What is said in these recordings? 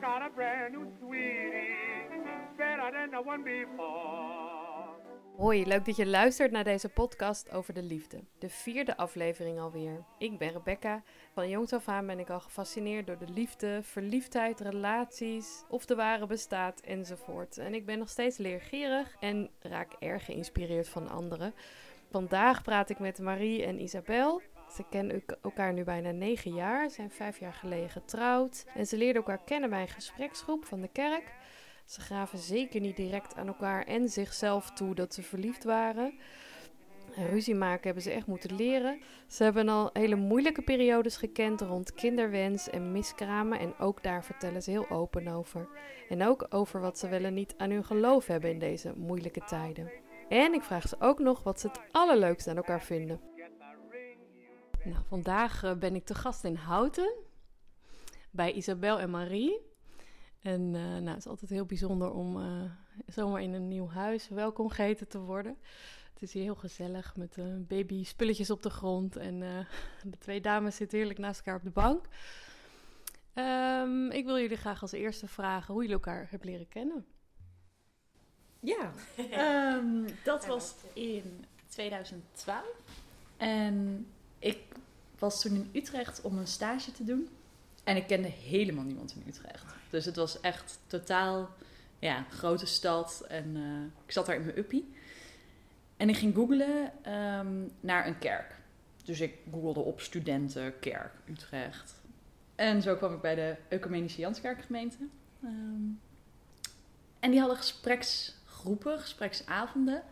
Got a brand new sweetie, one before. Hoi, leuk dat je luistert naar deze podcast over de liefde. De vierde aflevering alweer. Ik ben Rebecca. Van jongs af aan ben ik al gefascineerd door de liefde, verliefdheid, relaties, of de ware bestaat enzovoort. En ik ben nog steeds leergierig en raak erg geïnspireerd van anderen. Vandaag praat ik met Marie en Isabel. Ze kennen elkaar nu bijna negen jaar, zijn vijf jaar geleden getrouwd. En ze leerden elkaar kennen bij een gespreksgroep van de kerk. Ze gaven zeker niet direct aan elkaar en zichzelf toe dat ze verliefd waren. En ruzie maken hebben ze echt moeten leren. Ze hebben al hele moeilijke periodes gekend rond kinderwens en miskramen. En ook daar vertellen ze heel open over. En ook over wat ze wel en niet aan hun geloof hebben in deze moeilijke tijden. En ik vraag ze ook nog wat ze het allerleukste aan elkaar vinden. Nou, vandaag eh, ben ik te gast in Houten bij Isabel en Marie. En uh, nou, het is altijd heel bijzonder om uh, zomaar in een nieuw huis welkom geheten te worden. Het is hier heel gezellig met uh, baby spulletjes op de grond. En de twee dames zitten heerlijk naast elkaar op de bank. Um, ik wil jullie graag als eerste vragen hoe jullie elkaar hebben leren kennen. Ja, um, dat was in 2012. En ik was toen in Utrecht om een stage te doen. En ik kende helemaal niemand in Utrecht. Dus het was echt totaal, ja, grote stad. En uh, ik zat daar in mijn uppie. En ik ging googlen um, naar een kerk. Dus ik googelde op studenten, kerk, Utrecht. En zo kwam ik bij de Ecumenische Janskerkgemeente. Um, en die hadden gespreksgroepen, gespreksavonden.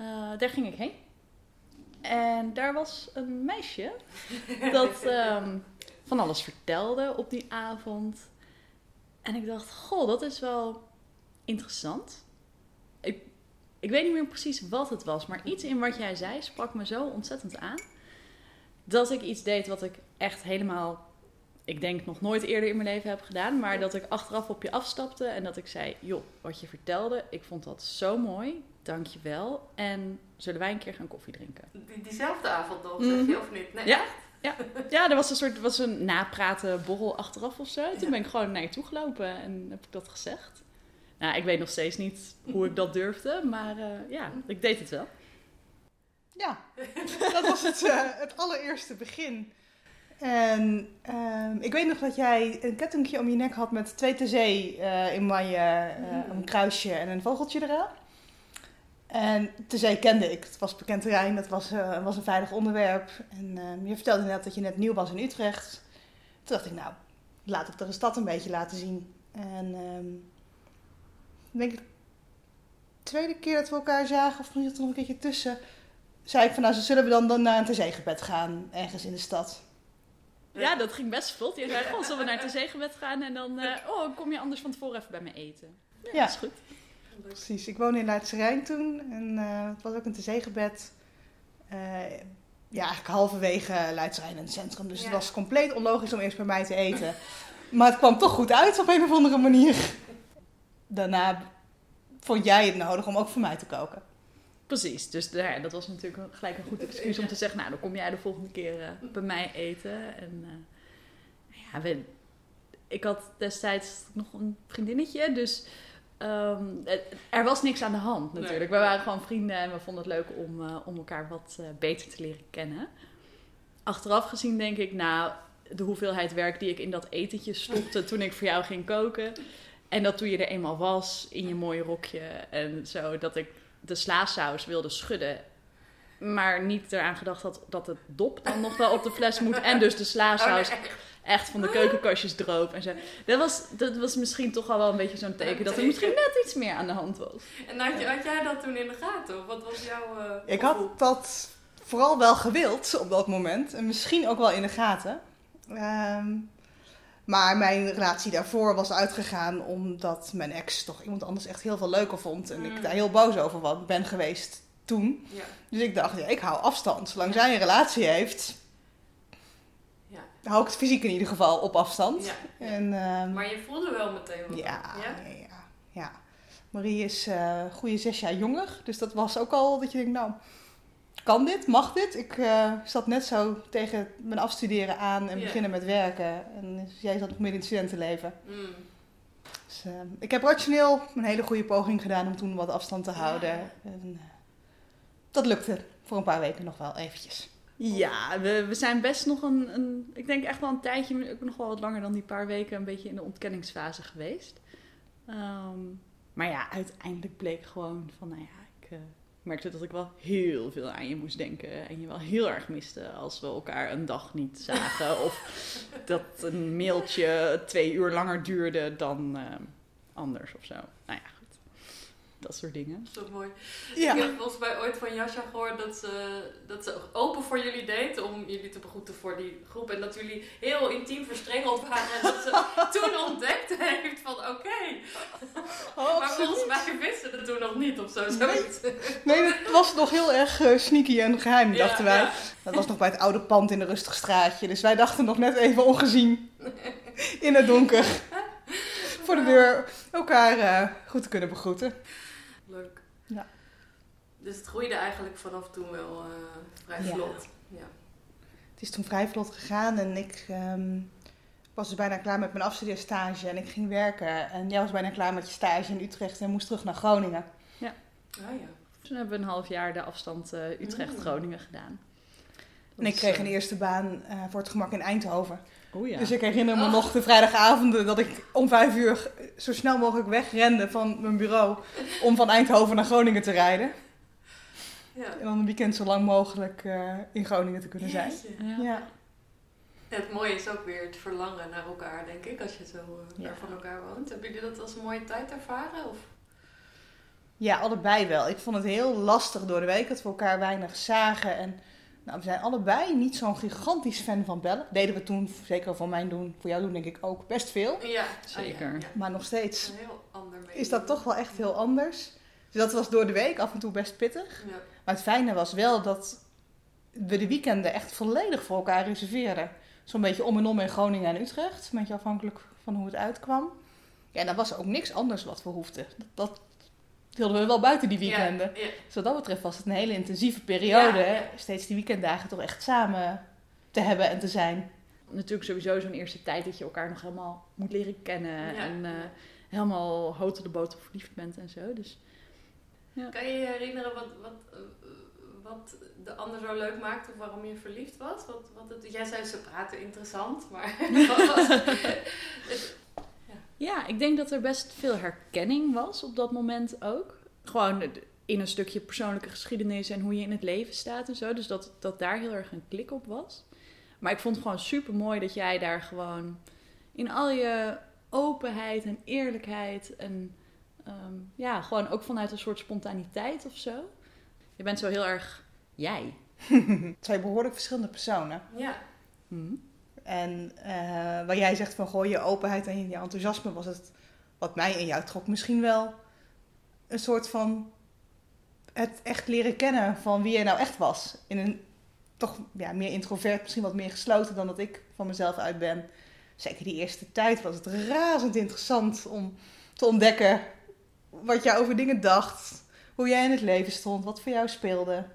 Uh, daar ging ik heen. En daar was een meisje dat um, van alles vertelde op die avond. En ik dacht, goh, dat is wel interessant. Ik, ik weet niet meer precies wat het was, maar iets in wat jij zei sprak me zo ontzettend aan. Dat ik iets deed wat ik echt helemaal, ik denk nog nooit eerder in mijn leven heb gedaan. Maar dat ik achteraf op je afstapte en dat ik zei, joh, wat je vertelde, ik vond dat zo mooi. Dank je wel. En zullen wij een keer gaan koffie drinken? Die, diezelfde avond nog, zeg je, of niet? Nee, ja. Ja, ja, er was een soort was een napraten borrel achteraf of zo. Toen ben ik gewoon naar je toe gelopen en heb ik dat gezegd. Nou, ik weet nog steeds niet hoe ik dat durfde, maar uh, ja, ik deed het wel. Ja, dat was het, uh, het allereerste begin. En uh, ik weet nog dat jij een kettingje om je nek had met twee te zee uh, in manje, een kruisje en een vogeltje eraan. En zee kende ik. Het was bekend terrein, dat was, uh, was een veilig onderwerp. En uh, je vertelde net dat je net nieuw was in Utrecht. Toen dacht ik, nou, laat ik de stad een beetje laten zien. En um, denk ik, de tweede keer dat we elkaar zagen, of misschien zat er nog een keertje tussen, zei ik van, nou, zullen we dan, dan naar een tezeegebed gaan, ergens in de stad? Ja, dat ging best vlot. Je zei, oh, zullen we naar het tezeegebed gaan en dan, uh, oh, kom je anders van tevoren even bij me eten. Ja, ja. dat is goed. Precies, ik woonde in Leidse Rijn toen en uh, het was ook een tezegebed. Uh, ja, eigenlijk halverwege Leidse Rijn en het centrum. Dus ja. het was compleet onlogisch om eerst bij mij te eten. Maar het kwam toch goed uit op een of andere manier. Daarna vond jij het nodig om ook voor mij te koken. Precies, dus ja, dat was natuurlijk gelijk een goed excuus om te zeggen... nou, dan kom jij de volgende keer uh, bij mij eten. En ja, we, ik had destijds nog een vriendinnetje, dus... Um, er was niks aan de hand natuurlijk. Nee. We waren gewoon vrienden en we vonden het leuk om, uh, om elkaar wat beter te leren kennen. Achteraf gezien denk ik, nou, de hoeveelheid werk die ik in dat etentje stopte toen ik voor jou ging koken. En dat toen je er eenmaal was in je mooie rokje en zo, dat ik de slaasaus wilde schudden. Maar niet eraan gedacht had dat het dop dan nog wel op de fles moet. En dus de slaasaus. Oh, nee echt van de keukenkastjes droop en zo. Dat was, dat was misschien toch al wel een beetje zo'n teken dat er misschien net iets meer aan de hand was. En had, je, had jij dat toen in de gaten? Of wat was jouw. Uh, ik had dat vooral wel gewild op dat moment. En misschien ook wel in de gaten. Um, maar mijn relatie daarvoor was uitgegaan omdat mijn ex toch iemand anders echt heel veel leuker vond. En mm. ik daar heel boos over ben geweest toen. Ja. Dus ik dacht, ja, ik hou afstand. Zolang zij een relatie heeft, hou ik het fysiek in ieder geval op afstand. Ja. En, um, maar je voelde wel meteen wat. Ja, ja? ja, ja. Marie is uh, goede zes jaar jonger. Dus dat was ook al dat je denkt, nou, kan dit? Mag dit? Ik eh, zat net zo tegen mijn afstuderen aan en beginnen met werken. En jij zat nog meer in het studentenleven. Mm. Dus, eh, ik heb rationeel een hele goede poging gedaan om toen wat afstand te houden. Ja. En, eh, dat lukte voor een paar weken nog wel eventjes. Ja, we, we zijn best nog een, een, ik denk echt wel een tijdje, ook nog wel wat langer dan die paar weken, een beetje in de ontkenningsfase geweest. Ehm, maar ja, uiteindelijk bleek gewoon van, nou ja, ik merkte dat ik wel heel veel aan je moest denken. En je wel heel erg miste als we elkaar een dag niet zagen. of dat een mailtje twee uur langer duurde dan ehm, anders of zo. Dat soort dingen. Zo mooi. Ja. Ik heb volgens mij ooit van Jascha gehoord dat ze, dat ze open voor jullie deed om jullie te begroeten voor die groep. En dat jullie heel intiem verstrengeld waren. En dat ze toen ontdekt heeft van oké. Oh, maar volgens mij wisten ze het toen nog niet of zo. Zoiets. Nee, het was nog heel erg eh, sneaky en geheim, Ja, dachten wij. ja. Dat was nog bij het oude pand in een rustig straatje. Dus wij dachten nog net even ongezien in het donker. Voor de deur elkaar eh, goed te kunnen begroeten. Leuk. Ja. Dus het groeide eigenlijk vanaf toen wel eh, vrij Ja. vlot. Ja. Het is toen vrij vlot gegaan en ik ehm, was dus bijna klaar met mijn afstudeerstage en ik ging werken. En jij was bijna klaar met je stage in Utrecht en moest terug naar Groningen. Ah ja. Toen hebben we een half jaar de afstand eh, Utrecht-Groningen gedaan. En ik kreeg een eerste baan eh, voor het gemak in Eindhoven. Oh ja. Dus ik herinner me Oh. nog de vrijdagavonden dat ik om vijf uur zo snel mogelijk wegrende van mijn bureau om van Eindhoven naar Groningen te rijden. Ja. En dan een weekend zo lang mogelijk eh, in Groningen te kunnen zijn. Ja. Het mooie is ook weer het verlangen naar elkaar, denk ik, als je zo Ja. ver van elkaar woont. Hebben jullie dat als een mooie tijd ervaren? Of? ja, allebei wel. Ik vond het heel lastig door de week dat we elkaar weinig zagen. En nou, we zijn allebei niet zo'n gigantisch fan van bellen. Deden we toen, zeker van mijn doen, voor jou doen denk ik ook, best veel. Ja, Zeker. Ah, ja, ja. Maar nog steeds Een heel ander medium. is dat toch wel echt heel anders. Dus dat was door de week af en toe best pittig. Ja. Maar het fijne was wel dat we de weekenden echt volledig voor elkaar reserveerden. Zo'n beetje om en om in Groningen en Utrecht. Een beetje afhankelijk van hoe het uitkwam. Ja, en dan was er ook niks anders wat we hoefden. Dat, dat hielden we wel buiten die weekenden. Ja, ja. Dus wat dat betreft was het een hele intensieve periode. Ja, hè. ja. Steeds die weekenddagen toch echt samen te hebben en te zijn. Natuurlijk sowieso zo'n eerste tijd dat je elkaar nog helemaal moet leren kennen. Ja. En eh, helemaal houten de boter verliefd bent en zo. Dus Kan je je herinneren wat, wat, wat de ander zo leuk maakte of waarom je verliefd was? Wat, wat het, jij zei ze praten interessant, maar wat was het? Ja, ik denk dat er best veel herkenning was op dat moment ook. Gewoon in een stukje persoonlijke geschiedenis en hoe je in het leven staat en zo. Dus dat, dat daar heel erg een klik op was. Maar ik vond het gewoon super mooi dat jij daar gewoon in al je openheid en eerlijkheid en ehm, ja, gewoon ook vanuit een soort spontaniteit of zo. Je bent zo heel erg jij. Twee behoorlijk verschillende personen. Ja, Hm. En eh, waar jij zegt van goh, je openheid en je enthousiasme was het wat mij en jou trok misschien wel een soort van het echt leren kennen van wie jij nou echt was. In een toch ja, meer introvert, misschien wat meer gesloten dan dat ik van mezelf uit ben. Zeker die eerste tijd was het razend interessant om te ontdekken wat jij over dingen dacht, hoe jij in het leven stond, wat voor jou speelde.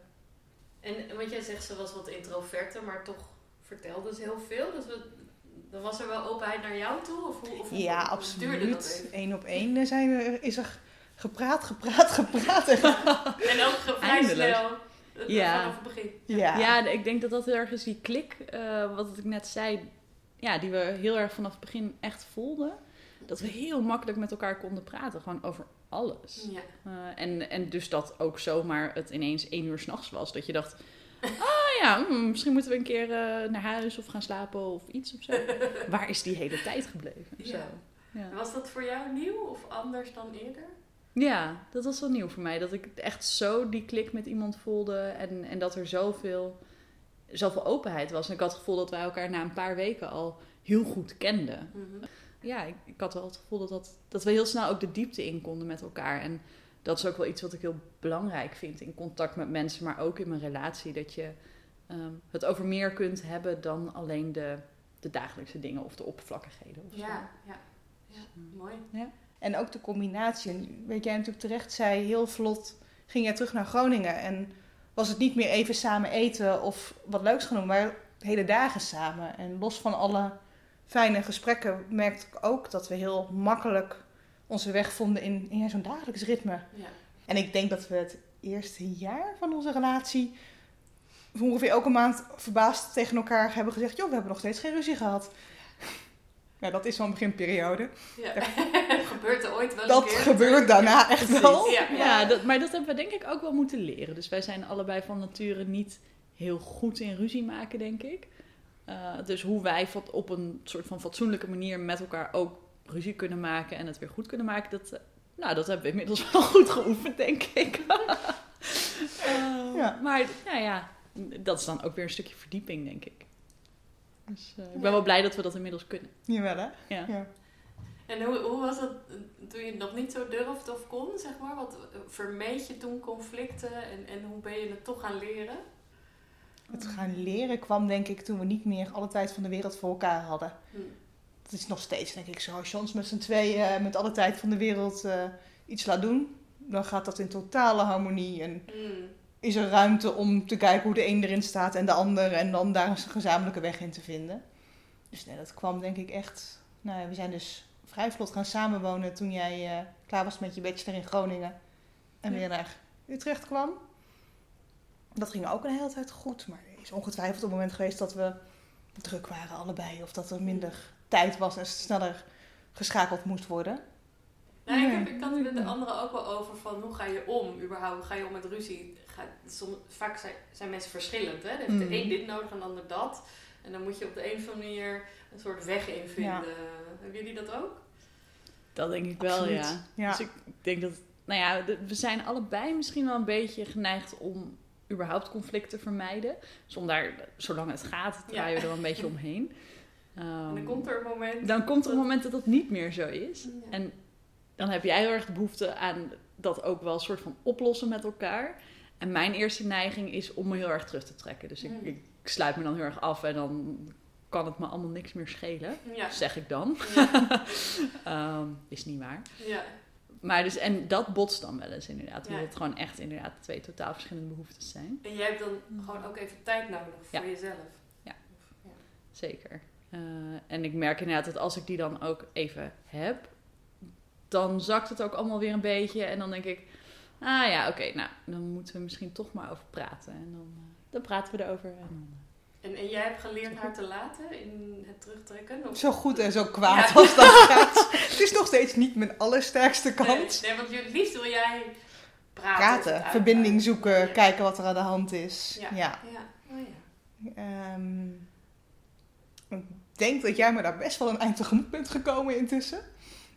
en want jij zegt ze was wat introverter, maar toch vertelde ze heel veel. Dus we, dan was er wel openheid naar jou toe? Of hoe, of hoe- Ja, absoluut. Eén op één eh, zijn we, is er gepraat, gepraat, gepraat. En ook vrij snel, eh, Ja. vanaf het begin. Ja. Ja, ik denk dat dat heel erg is die klik, eh, wat ik net zei, ja, die we heel erg vanaf het begin echt voelden. Dat we heel makkelijk met elkaar konden praten, gewoon over alles. Ja. Eh, en, en dus dat ook zomaar het ineens één uur s'nachts was. Dat je dacht, ah ja, hmm, misschien moeten we een keer eh, naar huis of gaan slapen of iets of zo. Waar is die hele tijd gebleven? Zo. Ja. Ja. Was dat voor jou nieuw of anders dan eerder? Ja, dat was wel nieuw voor mij. Dat ik echt zo die klik met iemand voelde. En, en dat er zoveel, zoveel openheid was. En ik had het gevoel dat wij elkaar na een paar weken al heel goed kenden. Mhm. Ja, ik, ik had wel het gevoel dat, dat, dat we heel snel ook de diepte in konden met elkaar. En dat is ook wel iets wat ik heel belangrijk vind in contact met mensen. Maar ook in mijn relatie. Dat je ehm, het over meer kunt hebben dan alleen de, de dagelijkse dingen of de oppervlakkigheden. Of zo. Ja, ja. ja, mooi. En ook de combinatie. Weet jij natuurlijk terecht zei, heel vlot ging jij terug naar Groningen. En was het niet meer even samen eten of wat leuks doen, maar hele dagen samen. En los van alle fijne gesprekken merkte ik ook dat we heel makkelijk onze weg vonden in, in zo'n dagelijks ritme. Ja. En ik denk dat we het eerste jaar van onze relatie ongeveer elke maand verbaasd tegen elkaar hebben gezegd: joh, we hebben nog steeds geen ruzie gehad. Ja, dat is wel een beginperiode. Ja. gebeurt er ooit wel Dat een keer? gebeurt daarna echt wel. Ja. Ja, dat, maar dat hebben we denk ik ook wel moeten leren. Dus wij zijn allebei van nature niet heel goed in ruzie maken, denk ik. Uh, dus hoe wij op een soort van fatsoenlijke manier met elkaar ook ruzie kunnen maken en het weer goed kunnen maken, dat, uh, nou, dat hebben we inmiddels wel goed geoefend, denk ik. uh, Ja. Maar nou ja, dat is dan ook weer een stukje verdieping, denk ik. Dus uh, ik ben wel blij dat we dat inmiddels kunnen. Jawel, hè? Ja. Ja. En hoe, hoe was dat eh, toen je het nog niet zo durfde of kon, zeg maar? Wat eh, vermeed je toen conflicten en, en hoe ben je het toch gaan leren? Het gaan leren kwam denk ik toen we niet meer alle tijd van de wereld voor elkaar hadden. Hm. Het is nog steeds denk ik zo. Als je ons met z'n tweeën eh, met alle tijd van de wereld eh, iets laat doen, dan gaat dat in totale harmonie. En Hm. is er ruimte om te kijken hoe de een erin staat en de ander. En dan daar een gezamenlijke weg in te vinden. Dus nee, dat kwam denk ik echt... Nou ja, we zijn dus vrij vlot gaan samenwonen toen jij eh, klaar was met je bachelor in Groningen. En Ja. weer naar Utrecht kwam. Dat ging ook een hele tijd goed. Maar er is ongetwijfeld een moment geweest dat we druk waren allebei. Of dat er minder tijd was en sneller geschakeld moest worden. Nou, ik, Nee. heb, ik had het met de anderen ook wel over van hoe ga je om überhaupt? Hoe ga je om met ruzie? Ga, som, vaak zijn, zijn mensen verschillend. Hè? Dan heeft Mm. de een dit nodig en de ander dat. En dan moet je op de een of andere manier een soort weg in vinden. Ja. Hebben jullie dat ook? Dat denk ik wel, ja. Ja. Dus ik denk dat, nou ja, we zijn allebei misschien wel een beetje geneigd om überhaupt conflict te vermijden. Zonder, zolang het gaat, draaien we er wel een beetje omheen. En dan Ehm, komt er een moment. dan komt er een moment dat dat niet meer zo is. Ja. En dan heb jij heel erg de behoefte aan dat ook wel een soort van oplossen met elkaar. En mijn eerste neiging is om me heel erg terug te trekken. Dus ik, Mm. ik sluit me dan heel erg af en dan kan het me allemaal niks meer schelen. Ja. Zeg ik dan. Ja. Ehm, is niet waar. ja. Maar dus, en dat botst dan wel eens inderdaad. Ja. Omdat het gewoon echt inderdaad twee totaal verschillende behoeftes zijn. En jij hebt dan gewoon ook even tijd nodig voor Ja. jezelf. Zeker. Eh, en ik merk inderdaad dat als ik die dan ook even heb, dan zakt het ook allemaal weer een beetje. En dan denk ik, ah ja, oké, nou, dan moeten we misschien toch maar over praten. En dan, eh, dan praten we erover. En dan, eh, En, en jij hebt geleerd haar te laten in het terugtrekken? Of? Zo goed en zo kwaad Ja. als dat gaat. Het is nog steeds niet mijn allersterkste kant. Nee, nee, want je- het liefst wil jij praten. Praten, verbinding zoeken, Ja. kijken wat er aan de hand is. Ja. Ja. Ja, oh ja. Ik denk dat jij me daar best wel een eind tegemoet bent gekomen intussen.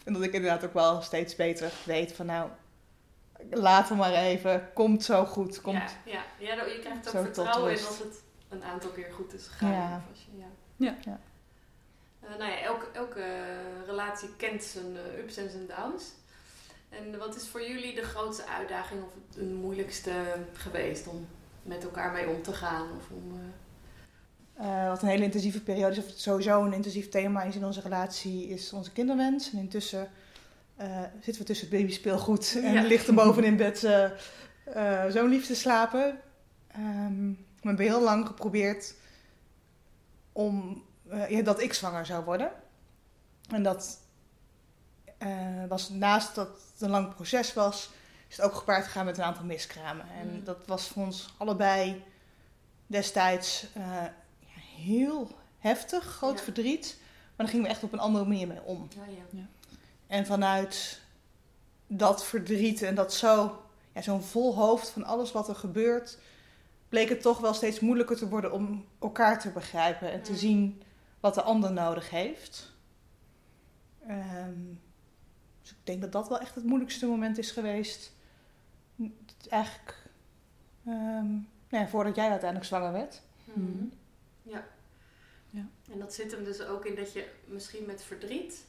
En dat ik inderdaad ook wel steeds beter weet van nou, laten we maar even. Komt zo goed. Komt. Ja, ja. ja dan- je krijgt ook vertrouwen in als het een aantal keer goed is gegaan. Ja. Of als je, ja. Ja. Ja. Eh, nou ja, elke, elke relatie kent zijn eh, ups en zijn downs. En wat is voor jullie de grootste uitdaging of het moeilijkste geweest om met elkaar mee om te gaan? Of om, eh, Eh, wat een hele intensieve periode is, of het sowieso een intensief thema is in onze relatie, is onze kinderwens. En intussen eh, zitten we tussen het babyspeelgoed en Ja. ligt er boven in bed eh, zo'n lief te slapen. Ehm, we hebben heel lang geprobeerd om, ja, dat ik zwanger zou worden. En dat was naast dat het een lang proces was, is het ook gepaard gegaan met een aantal miskramen. En Mm. dat was voor ons allebei destijds heel heftig, groot Ja. verdriet. Maar daar gingen we echt op een andere manier mee om. ja, ja. En vanuit dat verdriet en dat zo, ja, zo'n vol hoofd van alles wat er gebeurt, bleek het toch wel steeds moeilijker te worden om elkaar te begrijpen en te zien wat de ander nodig heeft. Ehm, dus ik denk dat dat wel echt het moeilijkste moment is geweest. Het Eigenlijk, ehm, nou ja, voordat jij uiteindelijk zwanger werd. Mhm. Ja. Ja. En dat zit hem dus ook in dat je misschien met verdriet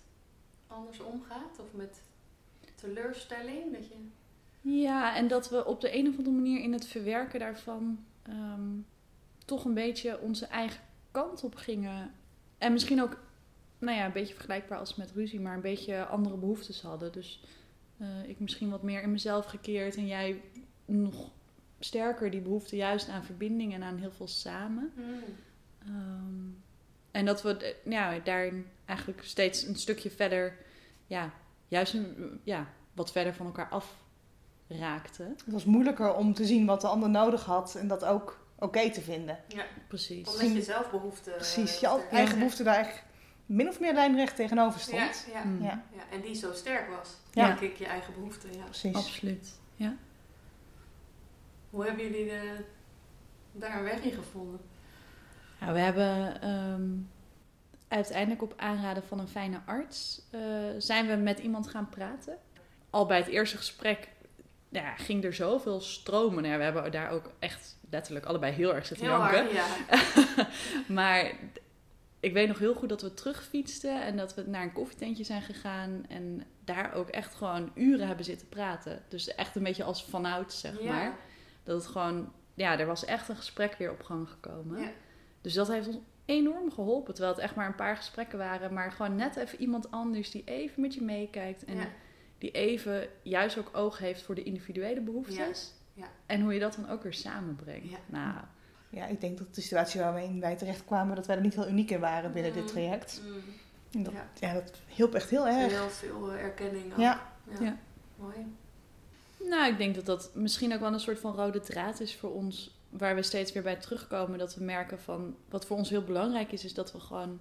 anders omgaat? Of met teleurstelling? Dat je... Ja, en dat we op de een of andere manier in het verwerken daarvan ehm, toch een beetje onze eigen kant op gingen. En misschien ook, nou ja, een beetje vergelijkbaar als met ruzie, maar een beetje andere behoeftes hadden. Dus eh, ik misschien wat meer in mezelf gekeerd en jij nog sterker die behoefte juist aan verbinding en aan heel veel samen. Hmm. Ehm, en dat we eh, ja, daarin eigenlijk steeds een stukje verder, ja, juist een, ja, wat verder van elkaar af raakten. Het was moeilijker om te zien wat de ander nodig had en dat ook oké te vinden. Ja, Precies. omdat je zelf behoefte... Precies, eh, je sterk- eigen behoefte daar eigenlijk min of meer lijnrecht tegenover stond. Ja, ja, Mm, Ja. ja, en die zo sterk was. Ja. Denk ik, je eigen behoefte, ja. Precies. Absoluut. Ja. Hoe hebben jullie de, daar een weg in gevonden? Nou, we hebben ehm, uiteindelijk op aanraden van een fijne arts eh, zijn we met iemand gaan praten. Al bij het eerste gesprek ja, ging er zoveel stromen. Nou we hebben daar ook echt letterlijk allebei heel erg zitten Heel janken. hard, ja. maar ik weet nog heel goed dat we terugfietsten en dat we naar een koffietentje zijn gegaan. En daar ook echt gewoon uren hebben zitten praten. Dus echt een beetje als vanouds, zeg Ja. maar. Dat het gewoon, ja, er was echt een gesprek weer op gang gekomen. Ja. Dus dat heeft ons enorm geholpen. Terwijl het echt maar een paar gesprekken waren. Maar gewoon net even iemand anders die even met je meekijkt. En Ja. die even juist ook oog heeft voor de individuele behoeftes. Ja. Ja. En hoe je dat dan ook weer samenbrengt. Ja. Nou, Ja, ik denk dat de situatie waarmee wij terecht kwamen, dat wij er niet heel uniek in waren binnen dit Mm. traject. Mm. En dat, Ja. ja. dat hielp echt heel erg. Heel veel eh, erkenning. ook. Ja. ja. Ja. Mooi. Nou, ik denk dat dat misschien ook wel een soort van rode draad is voor ons. Waar we steeds weer bij terugkomen. Dat we merken van. Wat voor ons heel belangrijk is, is dat we gewoon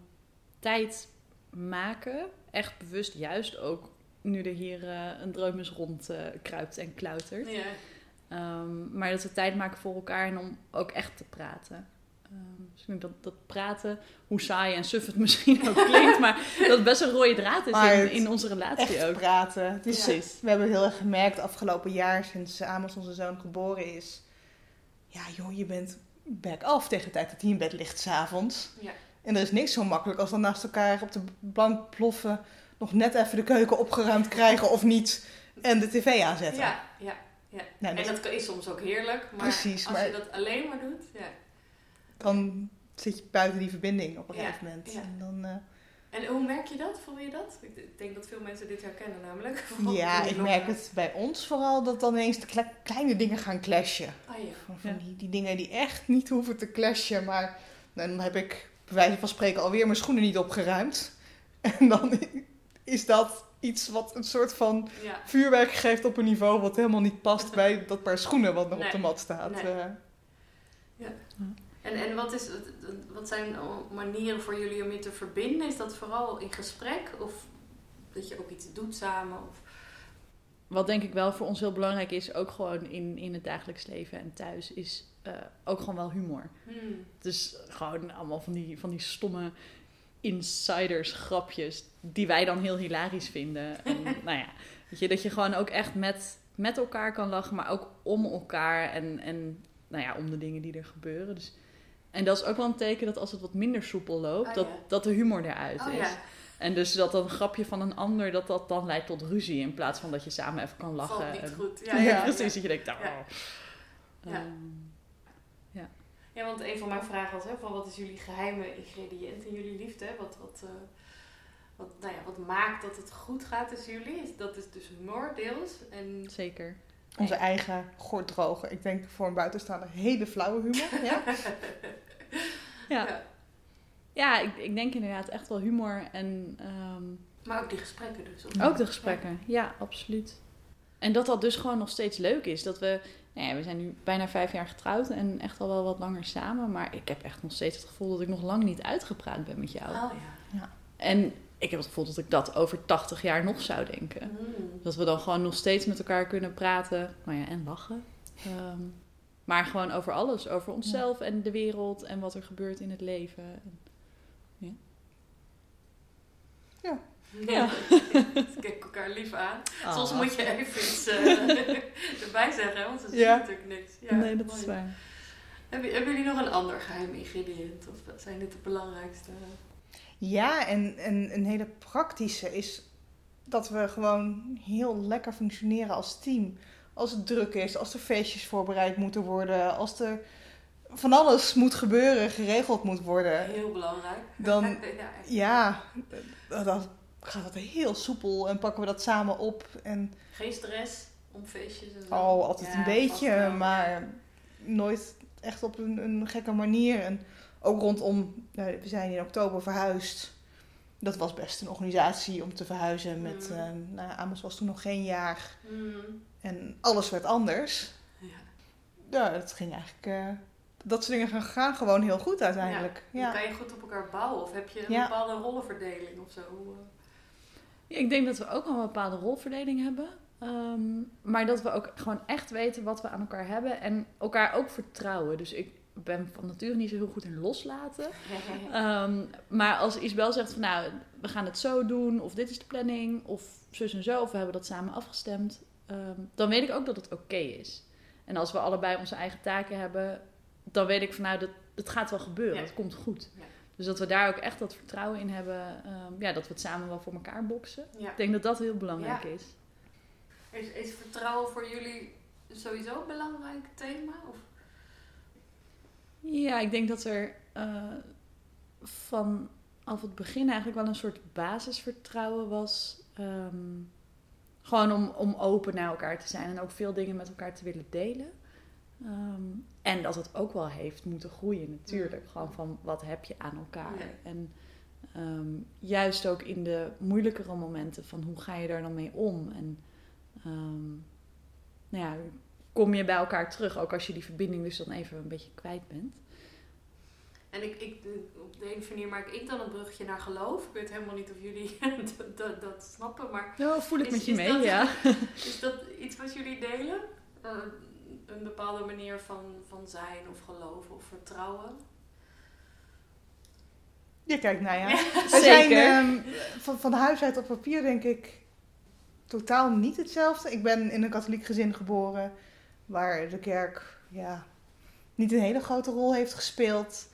tijd maken. Echt bewust, juist ook nu er hier eh, een dreumes rond eh, kruipt en klautert. Ja. Ehm, maar dat we tijd maken voor elkaar en om ook echt te praten. Ehm, dus ik denk dat, dat praten, hoe saai en suf het misschien ook klinkt, maar dat het best een rode draad is in, in onze relatie Echt ook. praten. Is, Precies. We hebben heel erg gemerkt afgelopen jaar, sinds Amos onze zoon geboren is. Ja joh, je bent back off tegen de tijd dat hij in bed ligt s'avonds. Ja. En er is niks zo makkelijk als dan naast elkaar op de bank ploffen, nog net even de keuken opgeruimd krijgen of niet. En de tv aanzetten. Ja, ja, ja. Nou, en dat- dat is soms ook heerlijk, maar Precies, als maar- je dat alleen maar doet, ja. Dan zit je buiten die verbinding op een Ja, gegeven moment. ja. En dan, eh, En hoe merk je dat? Voel je dat? Ik denk dat veel mensen dit herkennen namelijk. ja, ik merk het bij ons vooral dat dan ineens de kle- kleine dingen gaan clashen. Ah ja. Van, van Ja. die, die dingen die echt niet hoeven te clashen. Maar dan heb ik bij wijze van spreken alweer mijn schoenen niet opgeruimd. En dan is dat iets wat een soort van ja. vuurwerk geeft op een niveau wat helemaal niet past bij dat paar schoenen wat nog Nee. op de mat staat. Nee. Eh, En, en wat, is, wat zijn manieren voor jullie om je te verbinden? Is dat vooral in gesprek? Of dat je ook iets doet samen? Of... Wat denk ik wel voor ons heel belangrijk is, ook gewoon in, in het dagelijks leven en thuis, is eh, ook gewoon wel humor. Hmm. Dus gewoon allemaal van die, van die stomme insiders grapjes, die wij dan heel hilarisch vinden. En nou ja, weet je, dat je gewoon ook echt met, met elkaar kan lachen, maar ook om elkaar en, en nou ja, om de dingen die er gebeuren. Dus, en dat is ook wel een teken dat als het wat minder soepel loopt, Ah, dat, ja. dat de humor eruit Oh is. ja, En dus dat een grapje van een ander, dat dat dan leidt tot ruzie. In plaats van dat je samen even kan lachen. valt niet En- goed. Ja, Ja, ja, precies. ja. Dat je denkt, nou... Ja. Ja. Ja, want een van mijn vragen was, hè, van wat is jullie geheime ingrediënt in jullie liefde? Wat, wat, eh, wat, nou ja, wat maakt dat het goed gaat tussen jullie? Dat is dus humor deels. En zeker. onze eigen gorddroge. Ik denk voor een buitenstaander hele flauwe humor. Ja? Ja, Ja. ja ik, ik denk inderdaad echt wel humor en ehm, Maar ook die gesprekken dus. of- ook de gesprekken. Ja. absoluut. En dat dat dus gewoon nog steeds leuk is. Dat we, nou ja, we zijn nu bijna vijf jaar getrouwd en echt al wel wat langer samen. Maar ik heb echt nog steeds het gevoel dat ik nog lang niet uitgepraat ben met jou. Oh ja. En ik heb het gevoel dat ik dat over 80 jaar nog zou denken. Mm. Dat we dan gewoon nog steeds met elkaar kunnen praten. Nou ja, en lachen. Ehm, maar gewoon over alles. Over onszelf en de wereld en wat er gebeurt in het leven. En- Ja. Kijk elkaar lief aan. Soms Ah. moet je even iets eh, erbij zeggen, want ze zien Ja. natuurlijk niks. Ja, nee, dat mooi. is waar. Hebben, hebben jullie nog een ander geheim ingrediënt? Of zijn dit de belangrijkste? Ja, en, en een hele praktische is dat we gewoon heel lekker functioneren als team. Als het druk is, als er feestjes voorbereid moeten worden, als er van alles moet gebeuren, geregeld moet worden. Heel belangrijk. Dan, ja, dan gaat het heel soepel en pakken we dat samen op. En Geen stress om feestjes en zo. oh, altijd Ja, een beetje, wel. maar nooit echt op een, een gekke manier. En ook rondom, nou, we zijn in oktober verhuisd. Dat was best een organisatie om te verhuizen. Met, Mm. eh, nou, Amos was toen nog geen jaar. Mm. En alles werd anders. Ja. Ja, het ging eigenlijk... eh, dat soort dingen gaan, gewoon heel goed uiteindelijk. Dan Ja. Kan je goed op elkaar bouwen? Of heb je een Ja. bepaalde rollenverdeling of zo? Ja, Ik denk dat we ook wel een bepaalde rolverdeling hebben. Ehm, maar dat we ook gewoon echt weten wat we aan elkaar hebben. En elkaar ook vertrouwen. Dus ik ben van nature niet zo heel goed in loslaten. Ehm, maar als Isabel zegt van nou, we gaan het zo doen. Of dit is de planning. Of zus en zo. Of we hebben dat samen afgestemd. ehm, dan weet ik ook dat het oké is. En als we allebei onze eigen taken hebben. Dan weet ik van nou, dat, het gaat wel gebeuren. Ja. Het komt goed. Ja. Dus dat we daar ook echt dat vertrouwen in hebben. ehm, ja, dat we het samen wel voor elkaar boksen. Ja. Ik denk dat dat heel belangrijk is. Is, is vertrouwen voor jullie sowieso een belangrijk thema? Of? Ja, ik denk dat er eh, vanaf het begin eigenlijk wel een soort basisvertrouwen was. Ehm, gewoon om, om open naar elkaar te zijn en ook veel dingen met elkaar te willen delen. Ehm, en dat het ook wel heeft moeten groeien natuurlijk. Mm. Gewoon van wat heb je aan elkaar. Ja. En ehm, juist ook in de moeilijkere momenten van hoe ga je daar dan mee om. En nou ja, kom je bij elkaar terug, ook als je die verbinding dus dan even een beetje kwijt bent. En ik, ik, op de een manier maak ik dan een brugje naar geloof. Ik weet helemaal niet of jullie dat, dat, dat snappen, maar Nou, voel ik Is- met je mee, dat- ja. is dat iets wat jullie delen? Eh, een bepaalde manier van, van zijn of geloven of vertrouwen? Je kijkt naar ja. Ja. We zijn Zeker. ehm, van, van huis uit op papier denk ik totaal niet hetzelfde. Ik ben in een katholiek gezin geboren waar de kerk ja, niet een hele grote rol heeft gespeeld.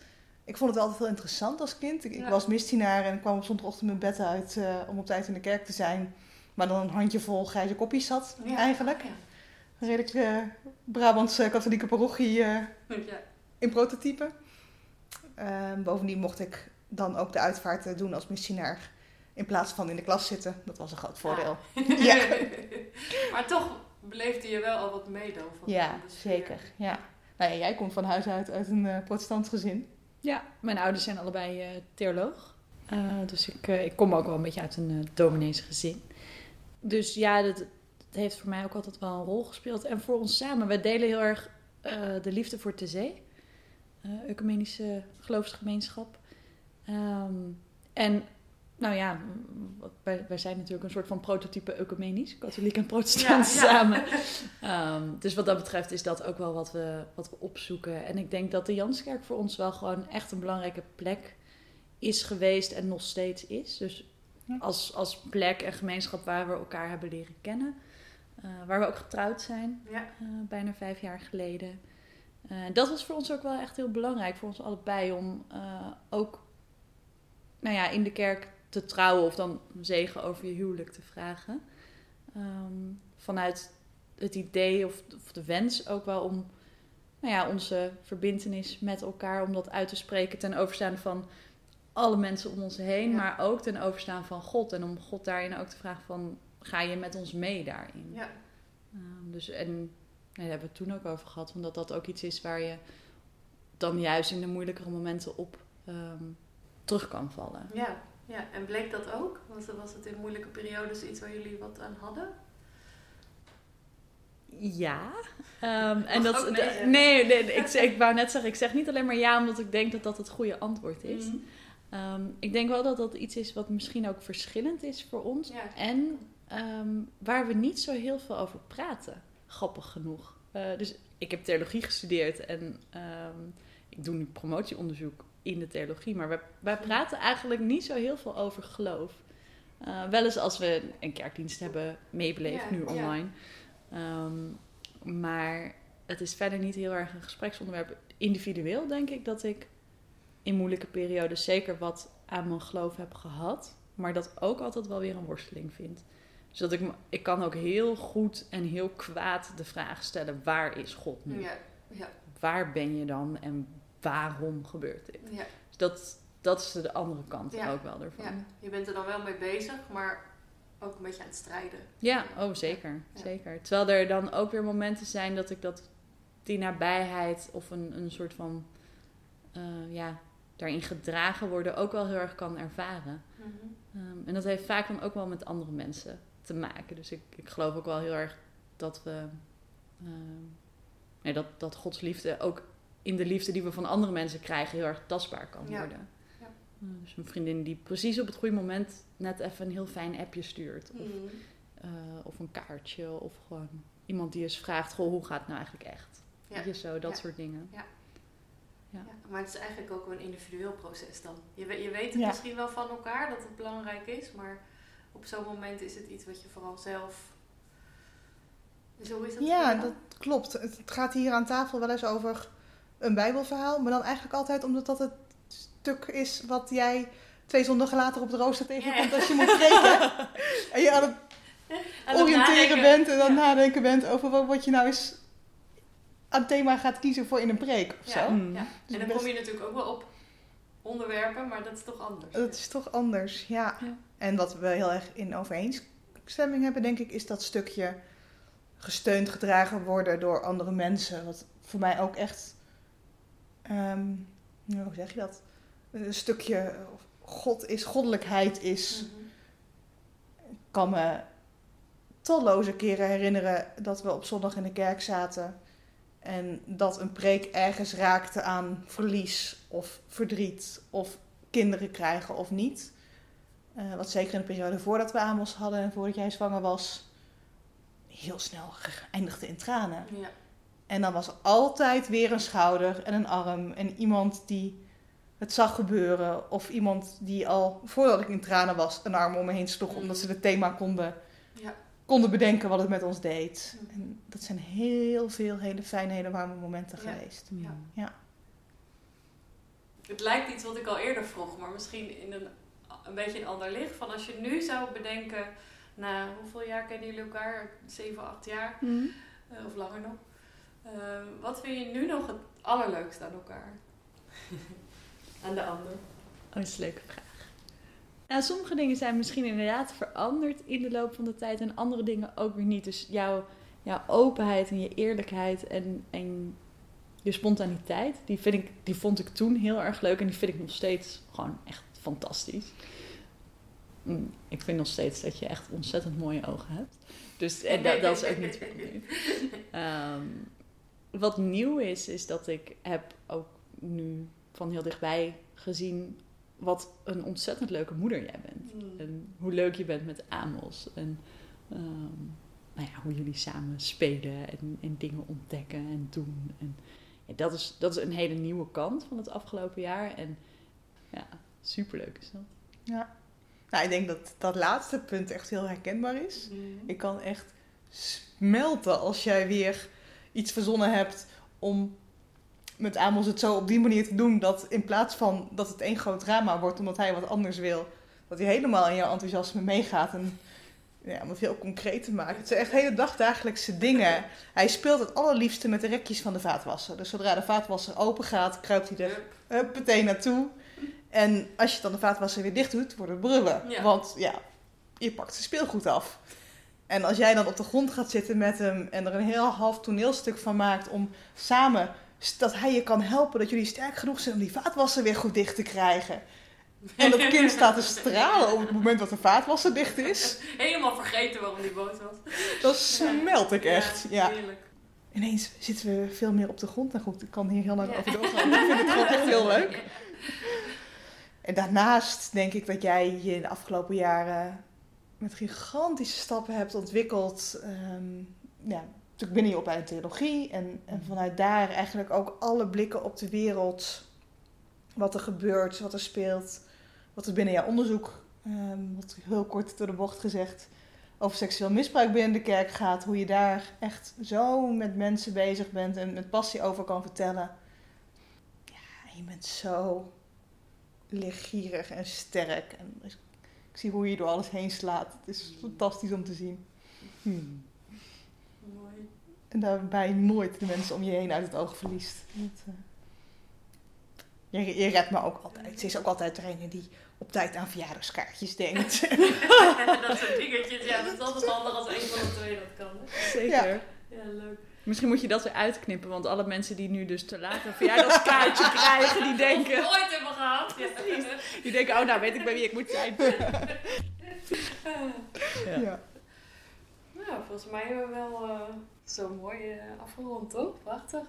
Ik vond het altijd heel interessant als kind. Ik, was misdienaar en kwam op zondagochtend mijn bed uit eh, om op tijd in de kerk te zijn. Maar dan een handjevol grijze kopjes zat eigenlijk. Ja. Een redelijk eh, Brabantse katholieke parochie eh, Ja. in prototype. Ehm, bovendien mocht ik dan ook de uitvaart doen als missionair. In plaats van in de klas zitten. Dat was een groot voordeel. Ja. maar toch beleefde je wel al wat mee dan van Ja, de zeker. Ja. Nou ja, jij komt van huis uit uit een eh protestant gezin. Ja, mijn ouders zijn allebei eh, theoloog. Eh, dus ik, eh, ik kom ook wel een beetje uit een uh, dominees gezin. Dus ja, dat, dat heeft voor mij ook altijd wel een rol gespeeld. En voor ons samen, wij delen heel erg eh, de liefde voor de zee. Eh ecumenische geloofsgemeenschap. Ehm, en nou ja, wij, wij zijn natuurlijk een soort van prototype ecumenisch. Katholiek en protestant Ja, ja. samen. Ehm, dus wat dat betreft is dat ook wel wat we, wat we opzoeken. En ik denk dat de Janskerk voor ons wel gewoon echt een belangrijke plek is geweest en nog steeds is. Dus als, als plek en gemeenschap waar we elkaar hebben leren kennen. Eh, waar we ook getrouwd zijn, Ja. eh, bijna vijf jaar geleden. Eh, dat was voor ons ook wel echt heel belangrijk, voor ons allebei, om ook nou ja, in de kerk te trouwen of dan zegen over je huwelijk te vragen. Ehm, vanuit het idee of, of de wens ook wel om nou ja, onze verbindenis met elkaar, om dat uit te spreken ten overstaan van alle mensen om ons heen, Ja. maar ook ten overstaan van God. En om God daarin ook te vragen van, ga je met ons mee daarin? Ja. Ehm, dus, en nee, daar hebben we het toen ook over gehad, omdat dat ook iets is waar je dan juist in de moeilijkere momenten op ehm, terug kan vallen. Ja. Ja, en bleek dat ook? Was, was het in moeilijke periodes iets waar jullie wat aan hadden? Ja. Ehm, en dat, nee nee, nee, ik, ik wou net zeggen, ik zeg niet alleen maar ja, omdat ik denk dat dat het goede antwoord is. Ehm, ik denk wel dat dat iets is wat misschien ook verschillend is voor ons. Ja. En ehm, waar we niet zo heel veel over praten, grappig genoeg. Eh, dus ik heb theologie gestudeerd en ik doe nu promotieonderzoek in de theologie. Maar wij, wij praten eigenlijk niet zo heel veel over geloof. Eh, wel eens als we een kerkdienst hebben meebeleefd, Ja, nu ja. online. Ehm, maar het is verder niet heel erg een gespreksonderwerp. Individueel denk ik dat ik in moeilijke periodes zeker wat aan mijn geloof heb gehad. Maar dat ook altijd wel weer een worsteling vind. Dus dat ik, ik kan ook heel goed en heel kwaad de vraag stellen: waar is God nu? Ja. Ja. Waar ben je dan en waarom gebeurt dit? Ja. Dus dat, dat is de andere kant Ja. ook wel ervan. ja, je bent er dan wel mee bezig, maar ook een beetje aan het strijden. Ja, oh zeker, zeker. Terwijl er dan ook weer momenten zijn dat ik dat die nabijheid of een, een soort van, eh, ja, daarin gedragen worden ook wel heel erg kan ervaren. Mhm. Ehm, en dat heeft vaak dan ook wel met andere mensen te maken. Dus ik, ik geloof ook wel heel erg dat we. ehm, nee, dat, dat Gods liefde ook in de liefde die we van andere mensen krijgen heel erg tastbaar kan Ja. worden. Ja. Eh, dus een vriendin die precies op het goede moment net even een heel fijn appje stuurt. Of, Mhm. eh, of een kaartje. Of gewoon iemand die eens vraagt: Goh, hoe gaat het nou eigenlijk echt? Ja. Weet je zo, dat Ja. soort dingen. Ja, maar het is eigenlijk ook een individueel proces dan. Je, weet- je weet het Ja. misschien wel van elkaar dat het belangrijk is, maar op zo'n moment is het iets wat je vooral zelf. Hoe is dat? Ja, dat klopt. Het gaat hier aan tafel wel eens over een Bijbelverhaal, maar dan eigenlijk altijd omdat dat het stuk is wat jij twee zondagen later op de rooster tegenkomt Ja. als je moet spreken. en je aan het Aan het oriënteren nadenken. bent en dan Ja. nadenken bent over wat, wat je nou eens aan thema gaat kiezen voor in een preek of Ja, zo. Ja. Dus En dan best- kom je natuurlijk ook wel op onderwerpen, maar dat is toch anders. Dat is toch anders, ja. Ja. En wat we heel erg in overeenstemming hebben, denk ik, is dat stukje gesteund, gedragen worden door andere mensen. Wat voor mij ook echt, ehm, hoe zeg je dat? Een stukje God is, goddelijkheid is. Mhm. Ik kan me talloze keren herinneren dat we op zondag in de kerk zaten. En dat een preek ergens raakte aan verlies of verdriet of kinderen krijgen of niet. Eh, wat zeker in de periode voordat we Amos hadden en voordat jij zwanger was, heel snel eindigde in tranen. Ja. En dan was altijd weer een schouder en een arm en iemand die het zag gebeuren. Of iemand die al voordat ik in tranen was een arm om me heen sloeg, omdat ze het thema konden, Ja. konden bedenken wat het met ons deed. Mhm. En dat zijn heel veel hele fijne, hele warme momenten Ja. geweest. Ja. Het lijkt iets wat ik al eerder vroeg, maar misschien in een, een beetje een ander licht. Van als je nu zou bedenken, na hoeveel jaar kennen jullie elkaar? 7, 8 jaar eh, of langer nog. Eh, wat vind je nu nog het allerleukste aan elkaar? aan de ander. Oh, dat is een leuke vraag. Nou, sommige dingen zijn misschien inderdaad veranderd in de loop van de tijd en andere dingen ook weer niet. Dus jouw, jouw openheid en je eerlijkheid en, en je spontaniteit, die, vind ik, die vond ik toen heel erg leuk en die vind ik nog steeds gewoon echt fantastisch. Mm, Ik vind nog steeds dat je echt ontzettend mooie ogen hebt. Dus en dat, dat is ook niet veranderd. Ehm, wat nieuw is, is dat ik heb ook nu van heel dichtbij gezien wat een ontzettend leuke moeder jij bent. Mm. En hoe leuk je bent met Amos. En ehm, nou ja, hoe jullie samen spelen en, en dingen ontdekken en doen. En, ja, dat, is, dat is een hele nieuwe kant van het afgelopen jaar. En ja, superleuk is dat. Ja. Nou, ik denk dat dat laatste punt echt heel herkenbaar is. Mm. Ik kan echt smelten als jij weer iets verzonnen hebt om met Amos het zo op die manier te doen dat in plaats van dat het één groot drama wordt omdat hij wat anders wil, dat hij helemaal in jouw enthousiasme meegaat en ja, om het heel concreet te maken. Het zijn echt hele dagdagelijkse dingen. Hij speelt het allerliefste met de rekjes van de vaatwasser. Dus zodra de vaatwasser open gaat, kruipt hij er Hup. meteen naartoe. En als je dan de vaatwasser weer dicht doet, wordt het brullen. Ja. Want ja, je pakt zijn speelgoed af. En als jij dan op de grond gaat zitten met hem en er een heel half toneelstuk van maakt om samen, dat hij je kan helpen, dat jullie sterk genoeg zijn om die vaatwasser weer goed dicht te krijgen. En dat kind staat te stralen op het moment dat de vaatwasser dicht is. Helemaal vergeten waarom die boos was. Dan smelt ik echt. Ja. Heerlijk. Ineens zitten we veel meer op de grond. Nou goed, ik kan hier heel lang Ja. over doorgaan. Ik vind het gewoon echt heel leuk. En daarnaast denk ik dat jij je in de afgelopen jaren met gigantische stappen hebt ontwikkeld. Ehm, ja, natuurlijk binnen je opleiding theologie. En, en vanuit daar eigenlijk ook alle blikken op de wereld. Wat er gebeurt, wat er speelt. Wat er binnen jouw onderzoek, ehm, wat heel kort door de bocht gezegd, over seksueel misbruik binnen de kerk gaat. Hoe je daar echt zo met mensen bezig bent en met passie over kan vertellen. Ja, je bent zo leergierig en sterk. En ik zie hoe je door alles heen slaat. Het is fantastisch om te zien. Hmm. Mooi. En daarbij nooit de mensen om je heen uit het oog verliest. Dat, eh, je, je redt me ook altijd. Ze is ook altijd degene die op tijd aan verjaardagskaartjes denkt. dat soort dingetjes, ja, dat is altijd handig als een van de twee dat kan. hè. Zeker. Ja, leuk. Misschien moet je dat weer uitknippen, want alle mensen die nu dus te laat een verjaardagskaartje krijgen, die denken, Nooit hebben gehad. die denken, oh nou weet ik bij wie ik moet zijn. Ja. Ja. Nou, volgens mij hebben we wel eh, zo mooi eh, afgerond, toch? Prachtig.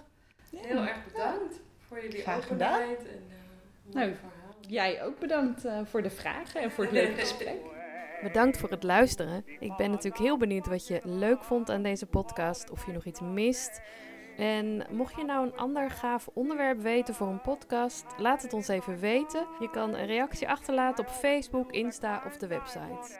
Heel erg bedankt voor jullie Graag gedaan. openheid en eh mooie Nou, verhaal. Jij ook bedankt eh, voor de vragen en voor het leuke gesprek. Bedankt voor het luisteren. Ik ben natuurlijk heel benieuwd wat je leuk vond aan deze podcast, of je nog iets mist. En mocht je nou een ander gaaf onderwerp weten voor een podcast, laat het ons even weten. Je kan een reactie achterlaten op Facebook, Insta of de website.